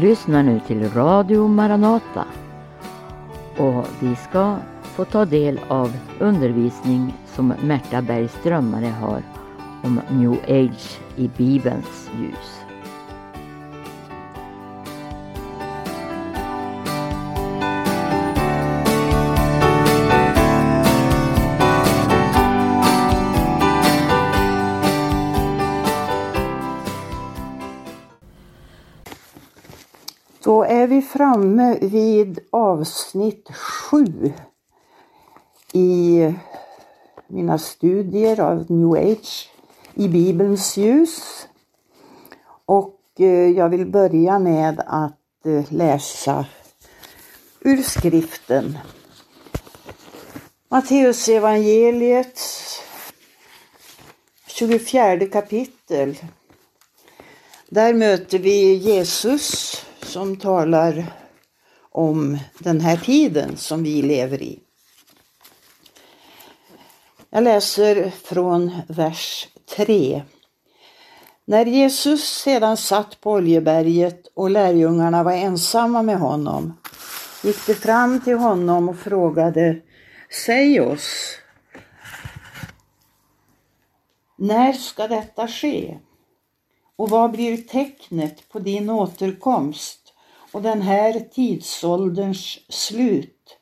Lyssnar nu till Radio Maranata och vi ska få ta del av undervisning som Märta Bergströmare har om New Age i Bibelns ljus. Vi framme vid avsnitt 7 i mina studier av New Age i Bibelns ljus. Och eh, jag vill börja med att eh, läsa ur skriften. Matteus evangeliet 24 kapitel. Där möter vi Jesus som talar om den här tiden som vi lever i. Jag läser från vers 3. När Jesus sedan satt på Oljeberget och lärjungarna var ensamma med honom gick de fram till honom och frågade Säg oss, när ska detta ske? Och vad blir tecknet på din återkomst och den här tidsålderns slut?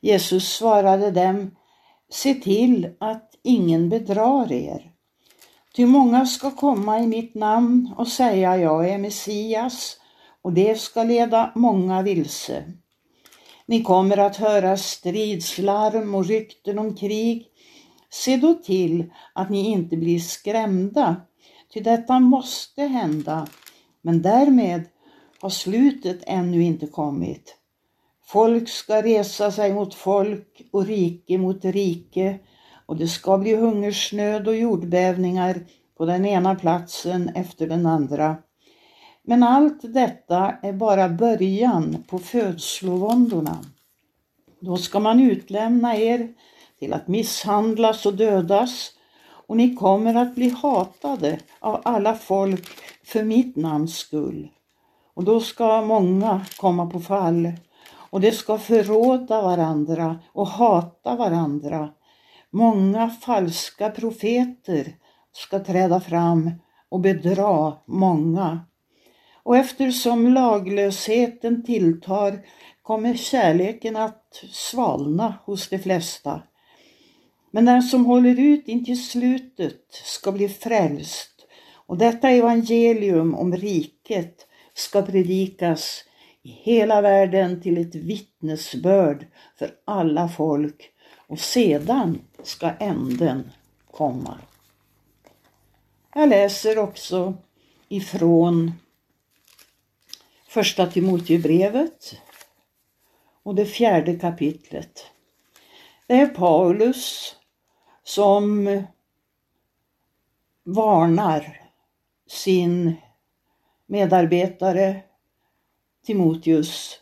Jesus svarade dem, se till att ingen bedrar er. Ty många ska komma i mitt namn och säga jag är Messias och det ska leda många vilse. Ni kommer att höra stridslarm och rykten om krig. Se då till att ni inte blir skrämda Ty detta måste hända, men därmed har slutet ännu inte kommit. Folk ska resa sig mot folk och rike mot rike och det ska bli hungersnöd och jordbävningar på den ena platsen efter den andra. Men allt detta är bara början på födslovåndorna. Då ska man utlämna er till att misshandlas och dödas och ni kommer att bli hatade av alla folk för mitt namns skull. Och då ska många komma på fall och de ska förråda varandra och hata varandra. Många falska profeter ska träda fram och bedra många. Och eftersom laglösheten tilltar kommer kärleken att svalna hos de flesta. Men den som håller ut intill slutet ska bli frälst och detta evangelium om riket ska predikas i hela världen till ett vittnesbörd för alla folk och sedan ska änden komma. Jag läser också ifrån första Timoteusbrevet och det fjärde kapitlet. Det är Paulus som varnar sin medarbetare Timoteus.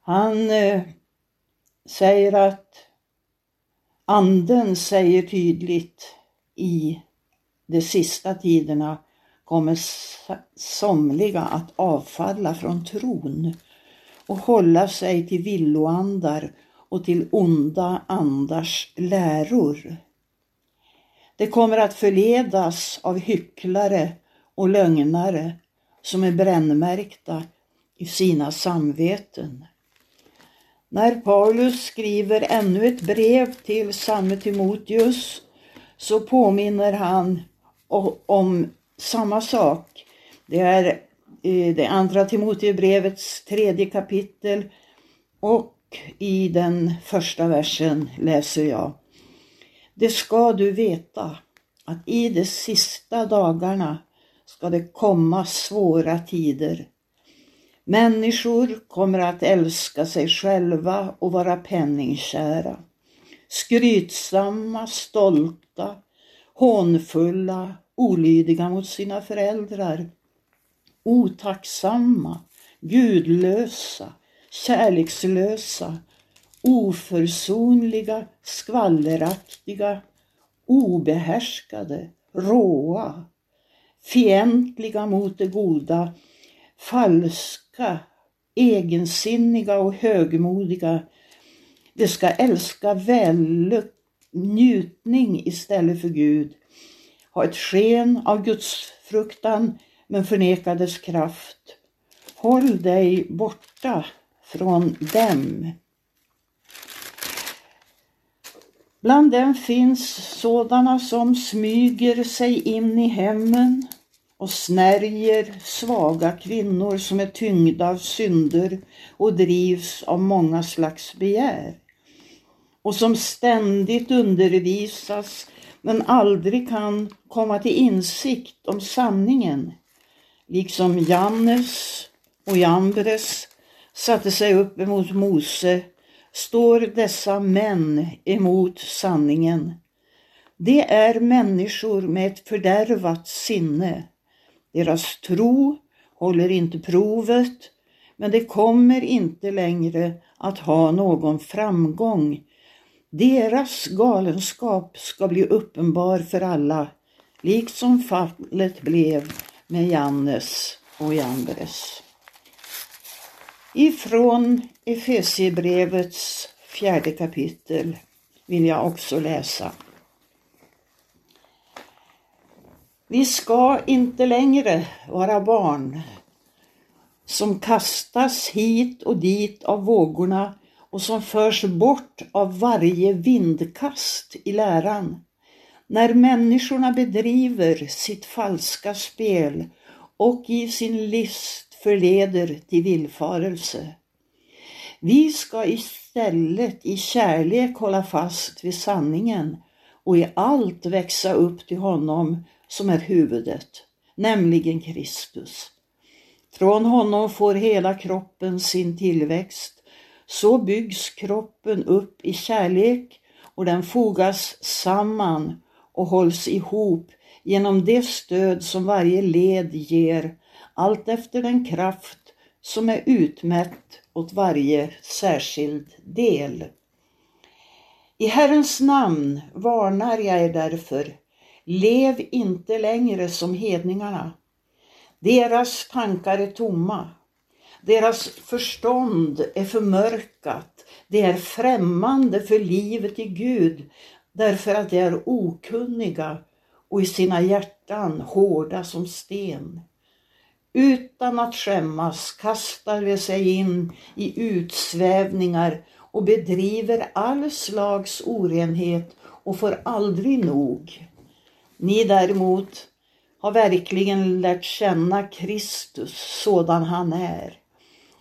Han eh, säger att anden säger tydligt i de sista tiderna kommer somliga att avfalla från tron och hålla sig till villoandar och till onda andars läror. Det kommer att förledas av hycklare och lögnare som är brännmärkta i sina samveten. När Paulus skriver ännu ett brev till samme Timoteus så påminner han om samma sak. Det är eh, det andra Timoteusbrevets tredje kapitel och i den första versen läser jag. Det ska du veta att i de sista dagarna ska det komma svåra tider. Människor kommer att älska sig själva och vara penningkära. Skrytsamma, stolta, hånfulla, olydiga mot sina föräldrar. Otacksamma, gudlösa, kärlekslösa, oförsonliga, skvalleraktiga, obehärskade, råa, fientliga mot det goda, falska, egensinniga och högmodiga. De ska älska vällukt, njutning istället för Gud, ha ett sken av Guds fruktan men förneka dess kraft. Håll dig borta från dem. Bland dem finns sådana som smyger sig in i hemmen och snärjer svaga kvinnor som är tyngda av synder och drivs av många slags begär och som ständigt undervisas men aldrig kan komma till insikt om sanningen. Liksom Jannes och Jambres satte sig upp emot Mose står dessa män emot sanningen. Det är människor med ett fördärvat sinne. Deras tro håller inte provet, men det kommer inte längre att ha någon framgång. Deras galenskap ska bli uppenbar för alla, liksom fallet blev med Jannes och Jambres. Ifrån Efesierbrevets fjärde kapitel vill jag också läsa. Vi ska inte längre vara barn som kastas hit och dit av vågorna och som förs bort av varje vindkast i läran. När människorna bedriver sitt falska spel och i sin list förleder till villfarelse. Vi ska istället i kärlek hålla fast vid sanningen och i allt växa upp till honom som är huvudet, nämligen Kristus. Från honom får hela kroppen sin tillväxt. Så byggs kroppen upp i kärlek och den fogas samman och hålls ihop genom det stöd som varje led ger allt efter den kraft som är utmätt åt varje särskild del. I Herrens namn varnar jag er därför, lev inte längre som hedningarna. Deras tankar är tomma, deras förstånd är förmörkat, det är främmande för livet i Gud därför att de är okunniga och i sina hjärtan hårda som sten. Utan att skämmas kastar de sig in i utsvävningar och bedriver all slags orenhet och får aldrig nog. Ni däremot har verkligen lärt känna Kristus sådan han är.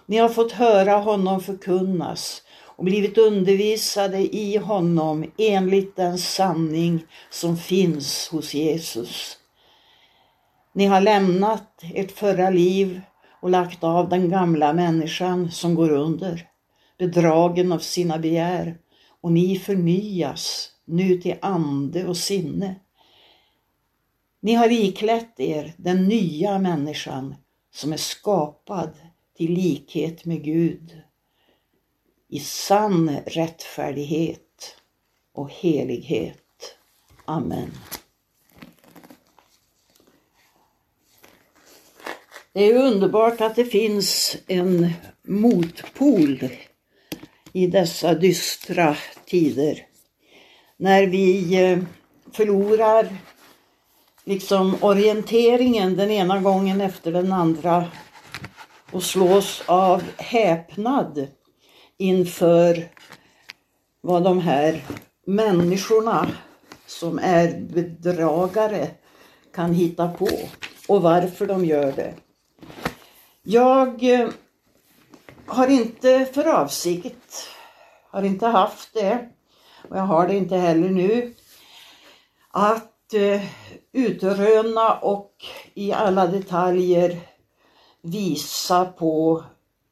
Ni har fått höra honom förkunnas och blivit undervisade i honom enligt den sanning som finns hos Jesus. Ni har lämnat ert förra liv och lagt av den gamla människan som går under, bedragen av sina begär och ni förnyas nu till ande och sinne. Ni har iklätt er den nya människan som är skapad till likhet med Gud i sann rättfärdighet och helighet. Amen. Det är underbart att det finns en motpol i dessa dystra tider. När vi eh, förlorar liksom orienteringen den ena gången efter den andra och slås av häpnad inför vad de här människorna som är bedragare kan hitta på och varför de gör det. Jag eh, har inte för avsikt, har inte haft det och jag har det inte heller nu, att eh, utröna och i alla detaljer visa på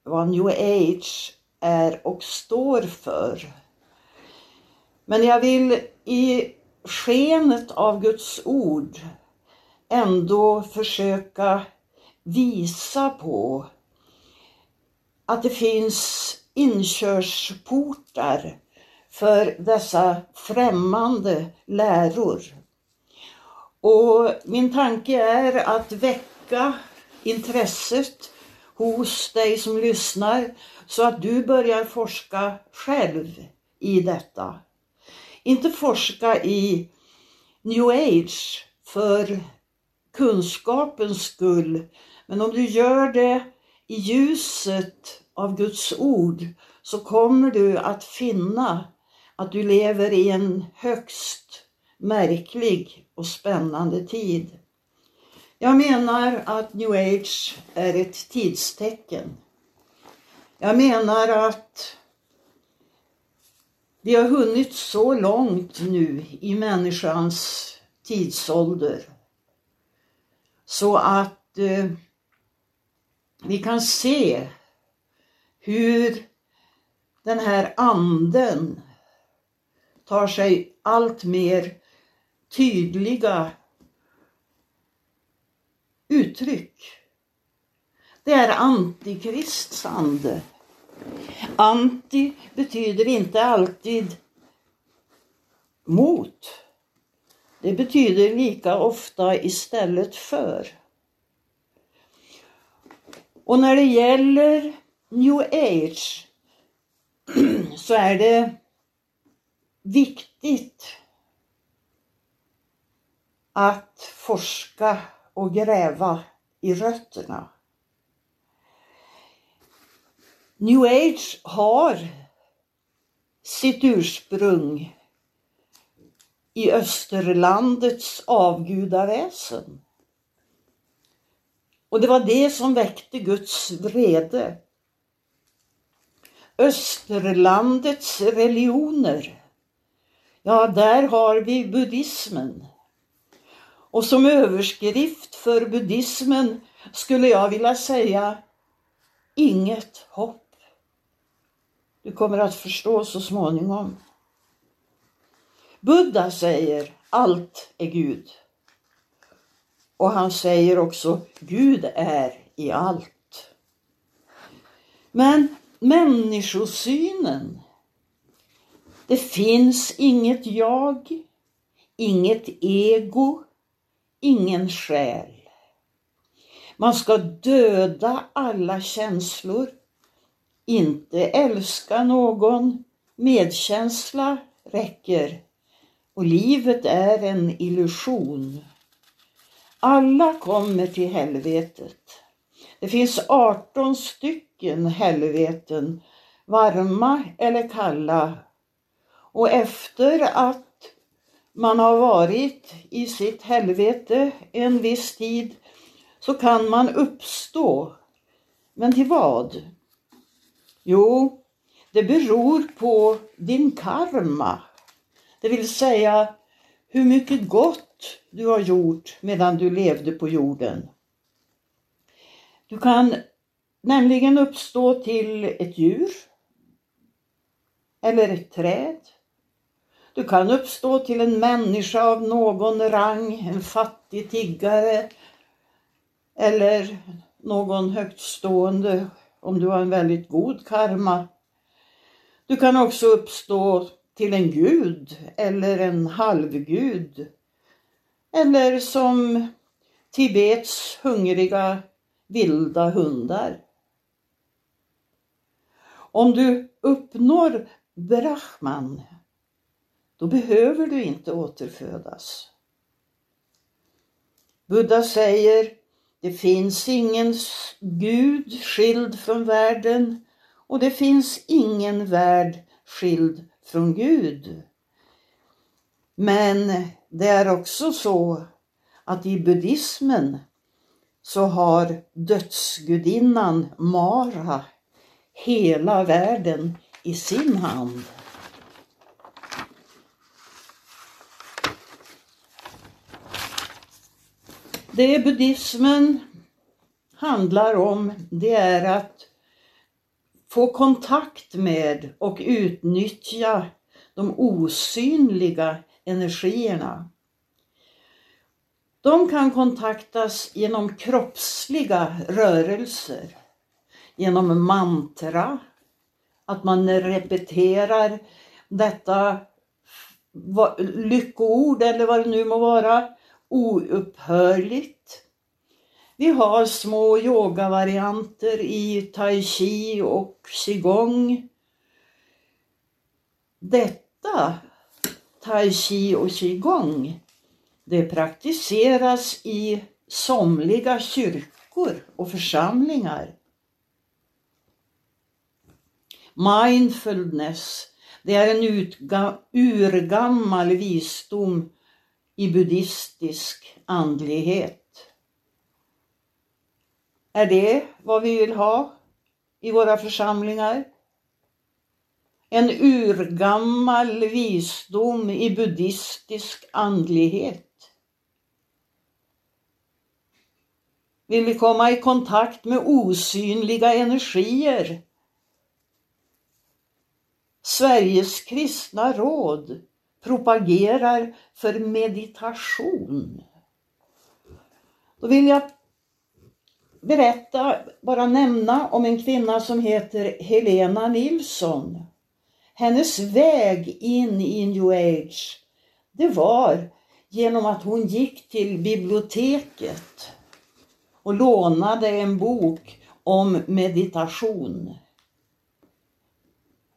vad new age är och står för. Men jag vill i skenet av Guds ord ändå försöka visa på att det finns inkörsportar för dessa främmande läror. Och min tanke är att väcka intresset hos dig som lyssnar så att du börjar forska själv i detta. Inte forska i new age för kunskapens skull, men om du gör det i ljuset av Guds ord så kommer du att finna att du lever i en högst märklig och spännande tid. Jag menar att new age är ett tidstecken. Jag menar att vi har hunnit så långt nu i människans tidsålder så att eh, vi kan se hur den här anden tar sig allt mer tydliga uttryck. Det är antikrists ande. Anti betyder inte alltid mot. Det betyder lika ofta istället för. Och när det gäller new age så är det viktigt att forska och gräva i rötterna. New age har sitt ursprung i Österlandets avgudaväsen. Och det var det som väckte Guds vrede. Österlandets religioner, ja där har vi buddhismen. Och som överskrift för buddhismen skulle jag vilja säga inget hopp. Du kommer att förstå så småningom. Buddha säger allt är Gud. Och han säger också Gud är i allt. Men människosynen. Det finns inget jag, inget ego, ingen själ. Man ska döda alla känslor, inte älska någon, medkänsla räcker och livet är en illusion. Alla kommer till helvetet. Det finns 18 stycken helveten, varma eller kalla. Och efter att man har varit i sitt helvete en viss tid så kan man uppstå. Men till vad? Jo, det beror på din karma. Det vill säga hur mycket gott du har gjort medan du levde på jorden. Du kan nämligen uppstå till ett djur eller ett träd. Du kan uppstå till en människa av någon rang, en fattig tiggare eller någon högtstående om du har en väldigt god karma. Du kan också uppstå till en gud eller en halvgud. Eller som Tibets hungriga vilda hundar. Om du uppnår Brahman, då behöver du inte återfödas. Buddha säger, det finns ingen Gud skild från världen och det finns ingen värld skild från Gud. Men det är också så att i buddhismen så har dödsgudinnan Mara hela världen i sin hand. Det buddhismen handlar om det är att få kontakt med och utnyttja de osynliga energierna. De kan kontaktas genom kroppsliga rörelser, genom mantra, att man repeterar detta lyckoord eller vad det nu må vara, oupphörligt. Vi har små yogavarianter i tai chi och qigong. Detta tai chi och qigong det praktiseras i somliga kyrkor och församlingar. Mindfulness, det är en utga, urgammal visdom i buddhistisk andlighet. Är det vad vi vill ha i våra församlingar? En urgammal visdom i buddhistisk andlighet. Vill vi komma i kontakt med osynliga energier? Sveriges kristna råd propagerar för meditation. Då vill jag berätta, bara nämna om en kvinna som heter Helena Nilsson. Hennes väg in i new age, det var genom att hon gick till biblioteket och lånade en bok om meditation.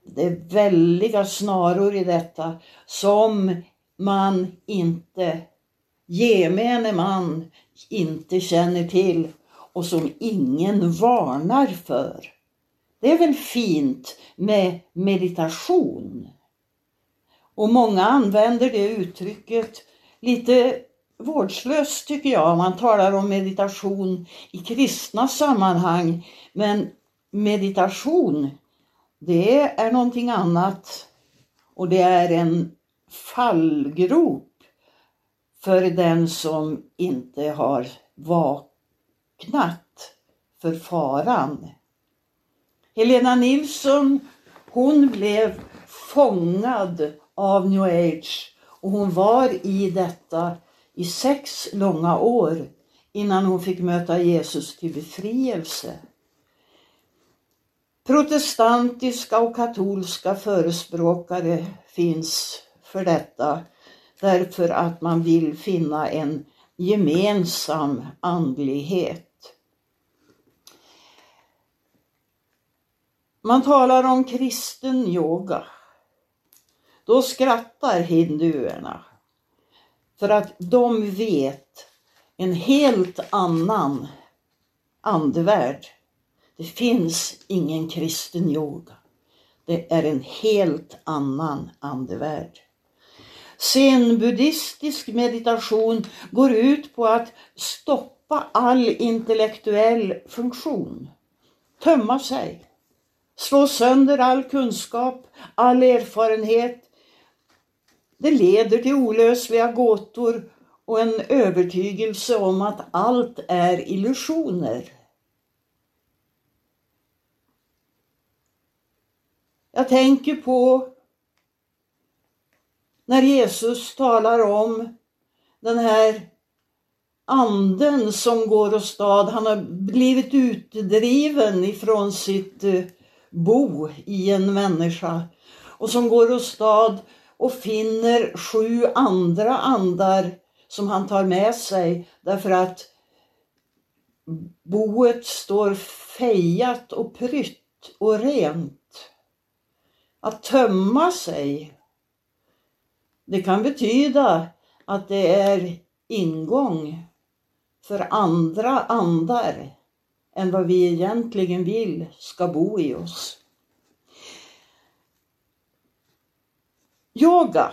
Det är väldiga snaror i detta som man inte, gemene man, inte känner till och som ingen varnar för. Det är väl fint med meditation. Och många använder det uttrycket lite vårdslöst tycker jag. Man talar om meditation i kristna sammanhang. Men meditation, det är någonting annat. Och det är en fallgrop för den som inte har vaknat för faran. Helena Nilsson, hon blev fångad av new age och hon var i detta i sex långa år innan hon fick möta Jesus till befrielse. Protestantiska och katolska förespråkare finns för detta därför att man vill finna en gemensam andlighet. Man talar om kristen yoga. Då skrattar hinduerna för att de vet en helt annan andevärld. Det finns ingen kristen yoga. Det är en helt annan andevärld. Zen-buddhistisk meditation går ut på att stoppa all intellektuell funktion. Tömma sig. Slå sönder all kunskap, all erfarenhet, det leder till olösliga gåtor och en övertygelse om att allt är illusioner. Jag tänker på när Jesus talar om den här anden som går åstad. Han har blivit utdriven ifrån sitt eh, bo i en människa och som går åstad och finner sju andra andar som han tar med sig därför att boet står fejat och prytt och rent. Att tömma sig, det kan betyda att det är ingång för andra andar än vad vi egentligen vill ska bo i oss. Yoga,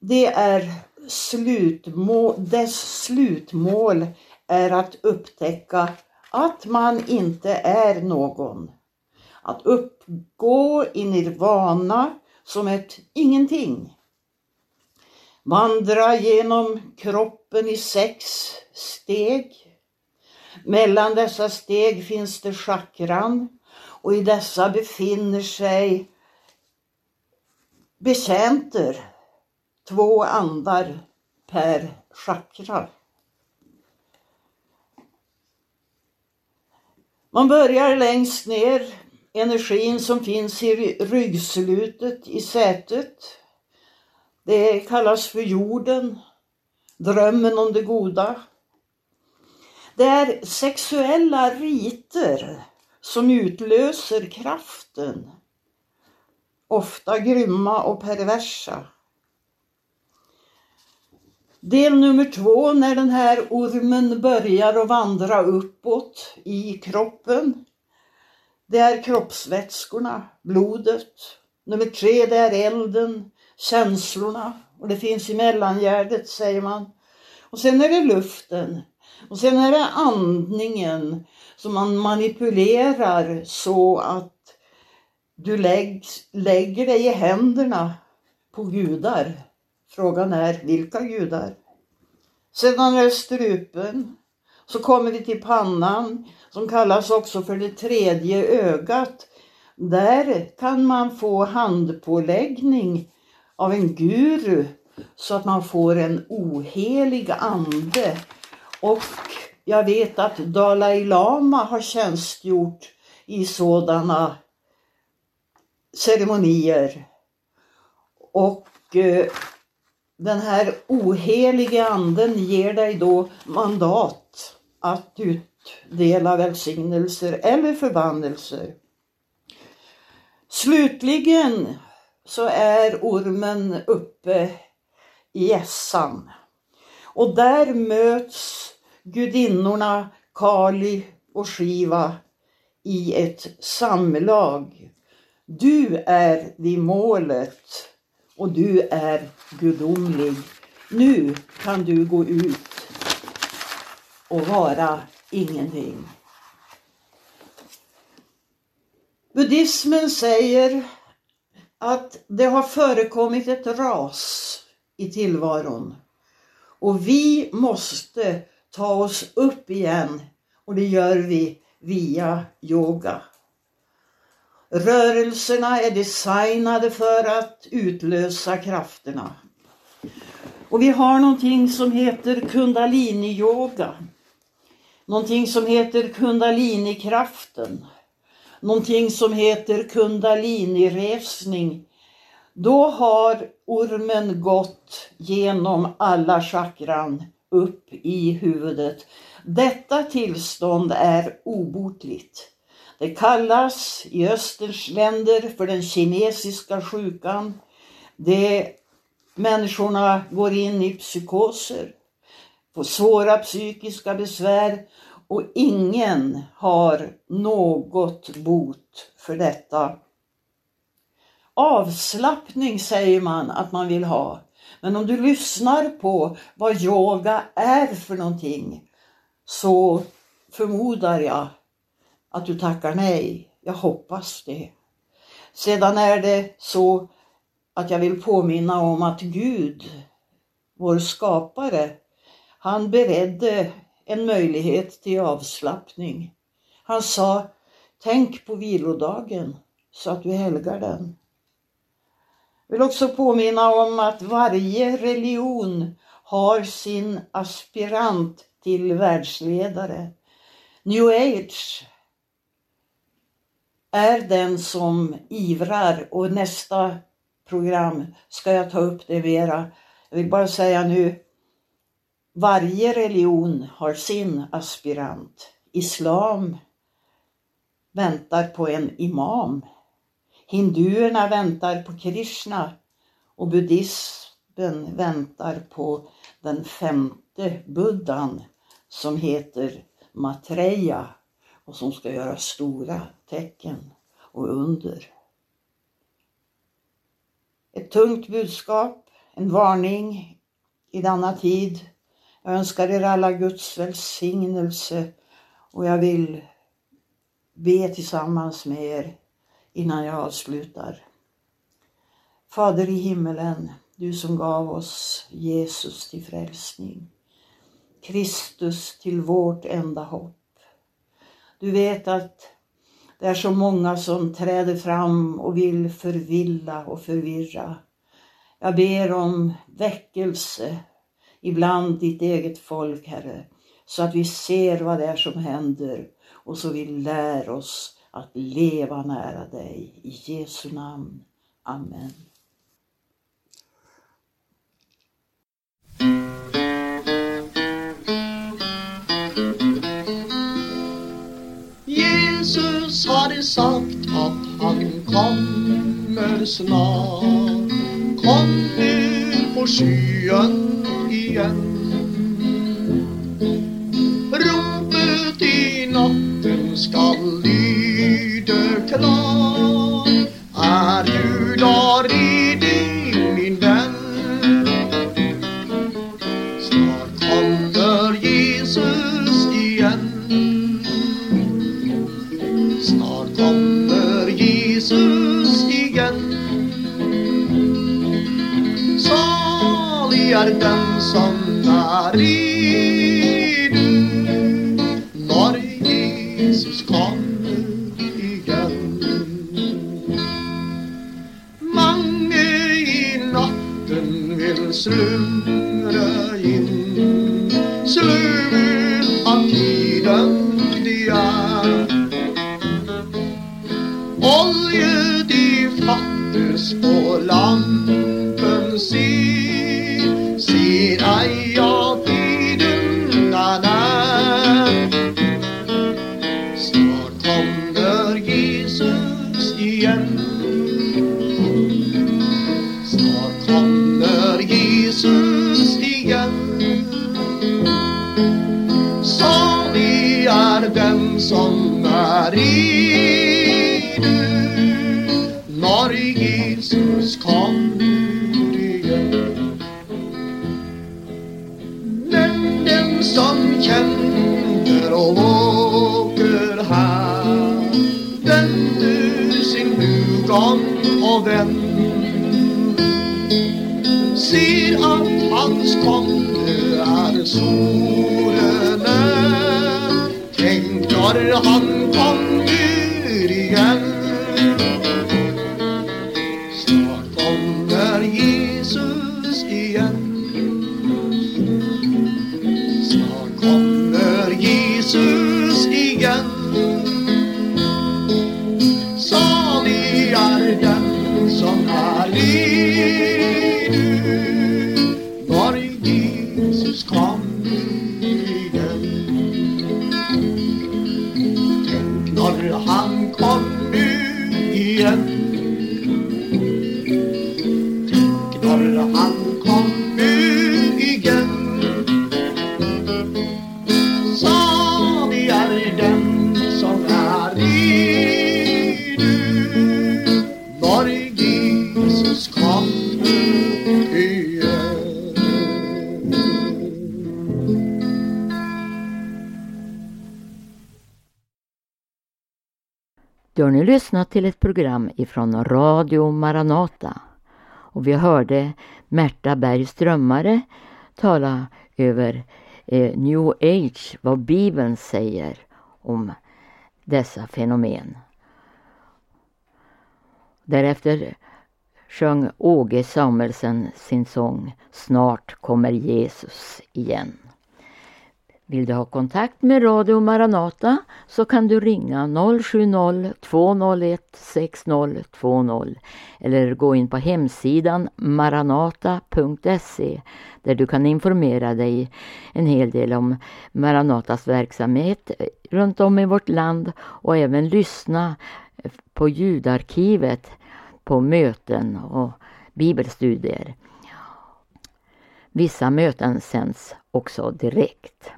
det är slutmål, dess slutmål är att upptäcka att man inte är någon. Att uppgå i nirvana som ett ingenting. Vandra genom kroppen i sex steg. Mellan dessa steg finns det chakran och i dessa befinner sig betjänter, två andar per chakra. Man börjar längst ner, energin som finns i ryggslutet i sätet. Det kallas för jorden, drömmen om det goda. Det är sexuella riter som utlöser kraften. Ofta grymma och perversa. Del nummer två, när den här ormen börjar att vandra uppåt i kroppen. Det är kroppsvätskorna, blodet. Nummer tre, det är elden, känslorna. Och det finns i mellangärdet, säger man. Och sen är det luften. Och sen är det andningen som man manipulerar så att du läggs, lägger dig i händerna på gudar. Frågan är vilka gudar? Sedan är det strupen. Så kommer vi till pannan som kallas också för det tredje ögat. Där kan man få handpåläggning av en guru så att man får en ohelig ande. Och jag vet att Dalai Lama har tjänstgjort i sådana ceremonier. Och eh, den här ohelige anden ger dig då mandat att utdela välsignelser eller förbannelser. Slutligen så är ormen uppe i Essan. Och där möts gudinnorna Kali och Shiva i ett samlag. Du är vid målet och du är gudomlig. Nu kan du gå ut och vara ingenting. Buddhismen säger att det har förekommit ett ras i tillvaron. Och vi måste ta oss upp igen och det gör vi via yoga. Rörelserna är designade för att utlösa krafterna. Och vi har någonting som heter kundalini-yoga. Någonting som heter kundalini-kraften. Någonting som heter kundalini-resning. Då har ormen gått genom alla chakran upp i huvudet. Detta tillstånd är obotligt. Det kallas i Österns länder för den kinesiska sjukan. Det, människorna går in i psykoser, får svåra psykiska besvär och ingen har något bot för detta. Avslappning säger man att man vill ha. Men om du lyssnar på vad yoga är för någonting så förmodar jag att du tackar nej. Jag hoppas det. Sedan är det så att jag vill påminna om att Gud, vår skapare, han beredde en möjlighet till avslappning. Han sa, tänk på vilodagen så att du helgar den. Jag vill också påminna om att varje religion har sin aspirant till världsledare. New age är den som ivrar och nästa program ska jag ta upp det mera. Jag vill bara säga nu, varje religion har sin aspirant. Islam väntar på en imam. Hinduerna väntar på Krishna och buddhismen väntar på den femte buddhan som heter Matreya och som ska göra stora tecken och under. Ett tungt budskap, en varning i denna tid. Jag önskar er alla Guds välsignelse och jag vill be tillsammans med er innan jag avslutar. Fader i himmelen, du som gav oss Jesus till frälsning. Kristus till vårt enda hopp. Du vet att det är så många som träder fram och vill förvilla och förvirra. Jag ber om väckelse ibland ditt eget folk, Herre, så att vi ser vad det är som händer och så vi lär oss att leva nära dig. I Jesu namn. Amen. Jesus har hade sagt att han kommer snart. Kom nu på skyen igen natten skall lyda klart Är du där redig min vän? Snart kommer Jesus igen. Snart kommer Jesus igen. Salig är den som är i När Jesus kommer igen. Men den som känner och åker här Vänder sin rygg om och vänd. Ser att hans konde är solen är Tänker han Tänk när han kommer igen? Du har nu lyssnat till ett program ifrån Radio Maranata. Och vi hörde Märta Berg Strömmare tala över eh, New Age, vad Bibeln säger om dessa fenomen. Därefter sjöng Åge Samuelsen sin sång Snart kommer Jesus igen. Vill du ha kontakt med Radio Maranata så kan du ringa 070-201 6020 eller gå in på hemsidan maranata.se där du kan informera dig en hel del om Maranatas verksamhet runt om i vårt land och även lyssna på ljudarkivet på möten och bibelstudier. Vissa möten sänds också direkt.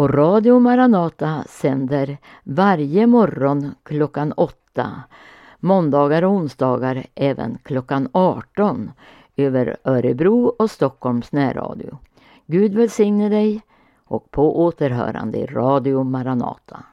Och Radio Maranata sänder varje morgon klockan 8, måndagar och onsdagar även klockan 18 över Örebro och Stockholms närradio. Gud välsigne dig och på återhörande i Radio Maranata.